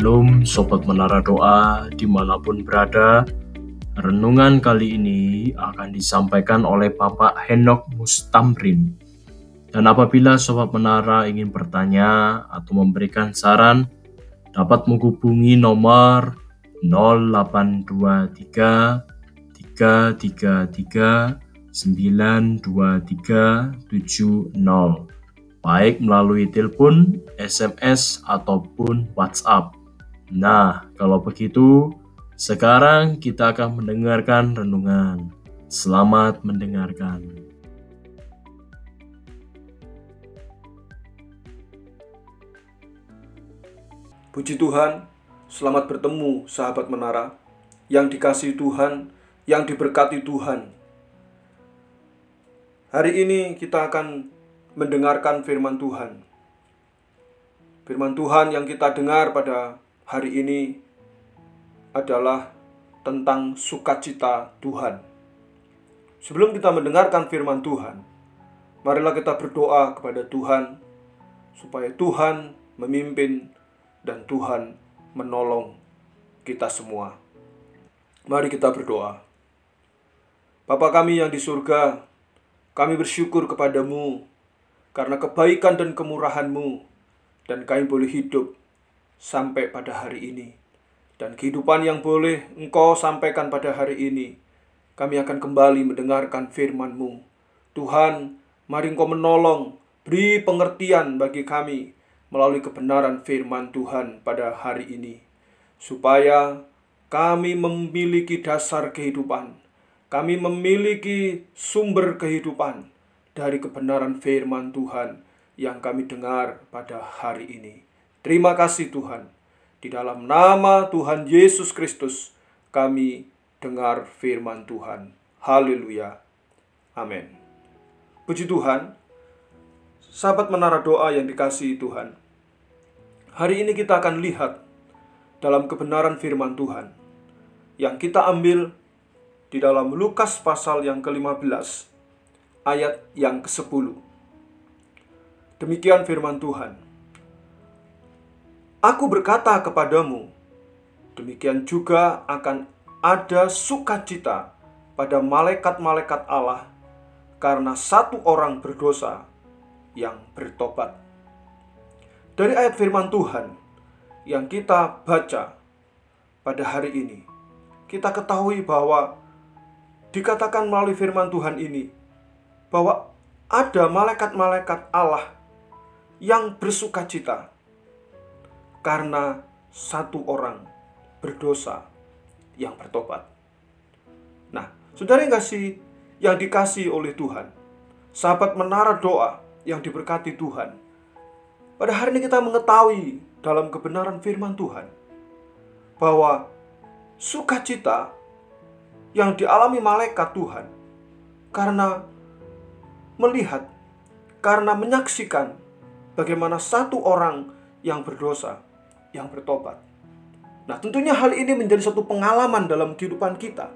Shalom Sobat Menara Doa di mana pun berada Renungan kali ini akan disampaikan oleh Bapak Henok Mustamrin Dan apabila Sobat Menara ingin bertanya atau memberikan saran Dapat menghubungi nomor 0823 333 92370 baik melalui telepon, SMS, ataupun WhatsApp. Nah, kalau begitu, sekarang kita akan mendengarkan renungan. Selamat mendengarkan. Puji Tuhan, selamat bertemu sahabat menara yang dikasih Tuhan, yang diberkati Tuhan. Hari ini kita akan mendengarkan firman Tuhan. Firman Tuhan yang kita dengar pada hari ini adalah tentang sukacita Tuhan. Sebelum kita mendengarkan firman Tuhan, marilah kita berdoa kepada Tuhan supaya Tuhan memimpin dan Tuhan menolong kita semua. Mari kita berdoa. Bapa kami yang di surga, kami bersyukur kepadamu karena kebaikan dan kemurahan-Mu, dan kami boleh hidup sampai pada hari ini. Dan kehidupan yang boleh Engkau sampaikan pada hari ini, kami akan kembali mendengarkan firman-Mu. Tuhan, mari Engkau menolong, beri pengertian bagi kami melalui kebenaran firman Tuhan pada hari ini. Supaya kami memiliki dasar kehidupan, kami memiliki sumber kehidupan, dari kebenaran firman Tuhan yang kami dengar pada hari ini. Terima kasih Tuhan. Di dalam nama Tuhan Yesus Kristus kami dengar firman Tuhan. Haleluya. Amin. Puji Tuhan. Sahabat menara doa yang dikasihi Tuhan. Hari ini kita akan lihat dalam kebenaran firman Tuhan yang kita ambil di dalam Lukas pasal yang ke-15 ayat yang ke-10. Demikian firman Tuhan. Aku berkata kepadamu, demikian juga akan ada sukacita pada malaikat-malaikat Allah karena satu orang berdosa yang bertobat. Dari ayat firman Tuhan yang kita baca pada hari ini, kita ketahui bahwa dikatakan melalui firman Tuhan ini bahwa ada malaikat-malaikat Allah yang bersuka cita karena satu orang berdosa yang bertobat. Nah, saudara yang kasih yang dikasih oleh Tuhan, sahabat menara doa yang diberkati Tuhan. Pada hari ini kita mengetahui dalam kebenaran firman Tuhan bahwa sukacita yang dialami malaikat Tuhan karena melihat karena menyaksikan bagaimana satu orang yang berdosa yang bertobat. Nah, tentunya hal ini menjadi satu pengalaman dalam kehidupan kita.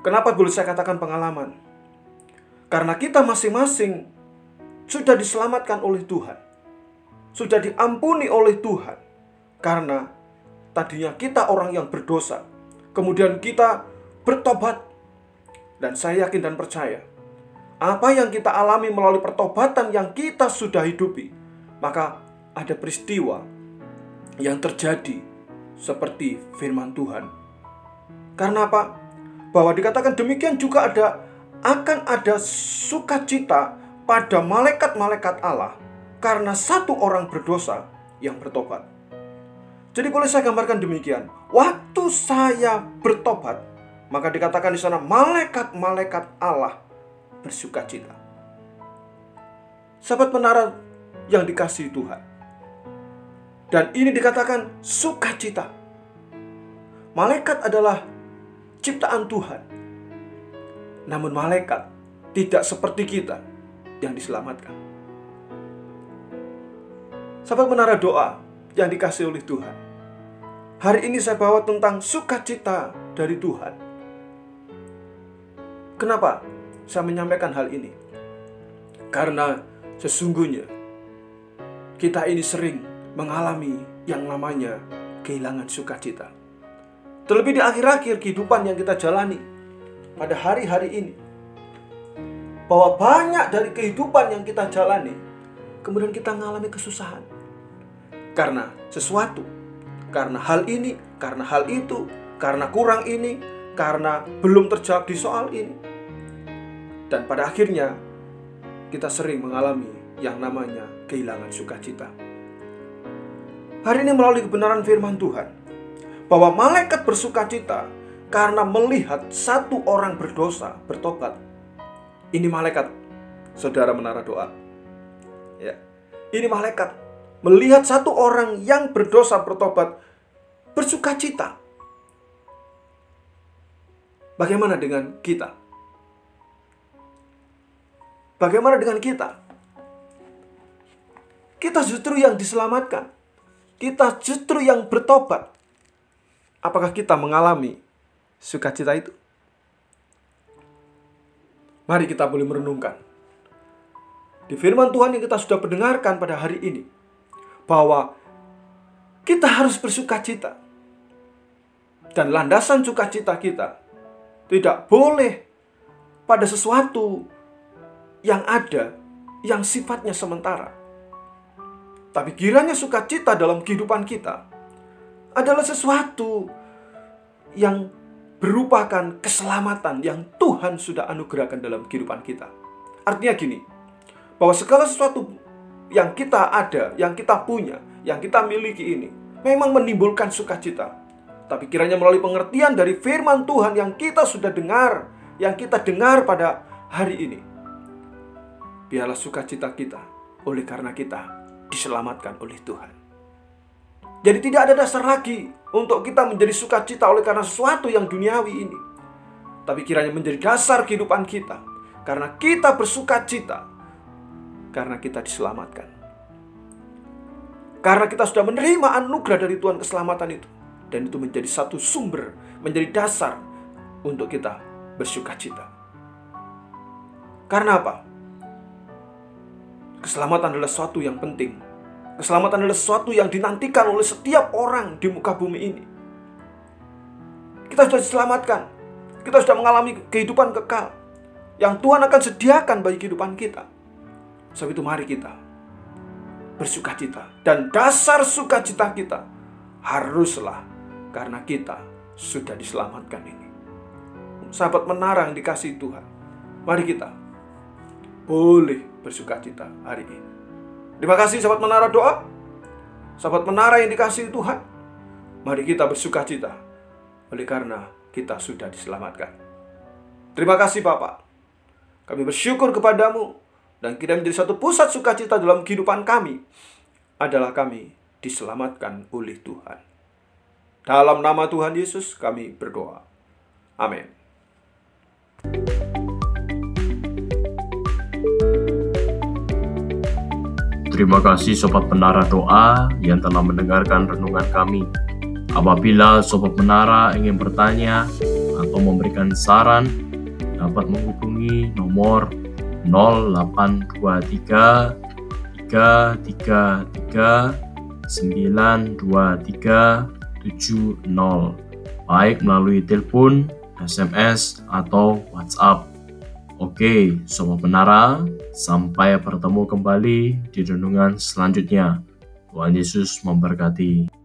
Kenapa boleh saya katakan pengalaman? Karena kita masing-masing sudah diselamatkan oleh Tuhan. Sudah diampuni oleh Tuhan. Karena tadinya kita orang yang berdosa. Kemudian kita bertobat. Dan saya yakin dan percaya apa yang kita alami melalui pertobatan yang kita sudah hidupi, maka ada peristiwa yang terjadi seperti firman Tuhan. Karena apa? Bahwa dikatakan demikian juga ada akan ada sukacita pada malaikat-malaikat Allah karena satu orang berdosa yang bertobat. Jadi boleh saya gambarkan demikian. Waktu saya bertobat, maka dikatakan di sana malaikat-malaikat Allah bersuka cita. Sahabat menara yang dikasih Tuhan. Dan ini dikatakan sukacita. Malaikat adalah ciptaan Tuhan. Namun malaikat tidak seperti kita yang diselamatkan. Sahabat menara doa yang dikasih oleh Tuhan. Hari ini saya bawa tentang sukacita dari Tuhan. Kenapa? saya menyampaikan hal ini? Karena sesungguhnya kita ini sering mengalami yang namanya kehilangan sukacita. Terlebih di akhir-akhir kehidupan yang kita jalani pada hari-hari ini. Bahwa banyak dari kehidupan yang kita jalani, kemudian kita mengalami kesusahan. Karena sesuatu, karena hal ini, karena hal itu, karena kurang ini, karena belum terjawab di soal ini. Dan pada akhirnya, kita sering mengalami yang namanya kehilangan sukacita. Hari ini melalui kebenaran firman Tuhan, bahwa malaikat bersukacita karena melihat satu orang berdosa bertobat. Ini malaikat, saudara menara doa. Ya, ini malaikat melihat satu orang yang berdosa bertobat bersukacita. Bagaimana dengan kita? Bagaimana dengan kita? Kita justru yang diselamatkan kita justru yang bertobat. Apakah kita mengalami sukacita itu? Mari kita boleh merenungkan. Di firman Tuhan yang kita sudah mendengarkan pada hari ini. Bahwa kita harus bersukacita. Dan landasan sukacita kita tidak boleh pada sesuatu yang ada yang sifatnya sementara. Tapi kiranya sukacita dalam kehidupan kita adalah sesuatu yang berupakan keselamatan yang Tuhan sudah anugerahkan dalam kehidupan kita. Artinya gini, bahwa segala sesuatu yang kita ada, yang kita punya, yang kita miliki ini memang menimbulkan sukacita. Tapi kiranya melalui pengertian dari firman Tuhan yang kita sudah dengar, yang kita dengar pada hari ini. Biarlah sukacita kita oleh karena kita diselamatkan oleh Tuhan. Jadi tidak ada dasar lagi untuk kita menjadi sukacita oleh karena sesuatu yang duniawi ini. Tapi kiranya menjadi dasar kehidupan kita. Karena kita bersukacita. Karena kita diselamatkan. Karena kita sudah menerima anugerah dari Tuhan keselamatan itu. Dan itu menjadi satu sumber, menjadi dasar untuk kita bersukacita. Karena apa? Keselamatan adalah sesuatu yang penting. Keselamatan adalah sesuatu yang dinantikan oleh setiap orang di muka bumi ini. Kita sudah diselamatkan. Kita sudah mengalami kehidupan kekal. Yang Tuhan akan sediakan bagi kehidupan kita. Sebab itu mari kita bersuka cita. Dan dasar sukacita kita haruslah karena kita sudah diselamatkan ini. Sahabat menara yang dikasih Tuhan. Mari kita boleh bersuka cita hari ini. Terima kasih sahabat menara doa. Sahabat menara yang dikasih Tuhan. Mari kita bersuka cita. Oleh karena kita sudah diselamatkan. Terima kasih Bapak. Kami bersyukur kepadamu. Dan kita menjadi satu pusat sukacita dalam kehidupan kami. Adalah kami diselamatkan oleh Tuhan. Dalam nama Tuhan Yesus kami berdoa. Amin. Terima kasih Sobat Menara Doa yang telah mendengarkan renungan kami. Apabila Sobat Menara ingin bertanya atau memberikan saran, dapat menghubungi nomor 0823 333 923 70 baik melalui telepon, SMS, atau WhatsApp. Oke, Sobat Menara, sampai bertemu kembali di renungan selanjutnya. Tuhan Yesus memberkati.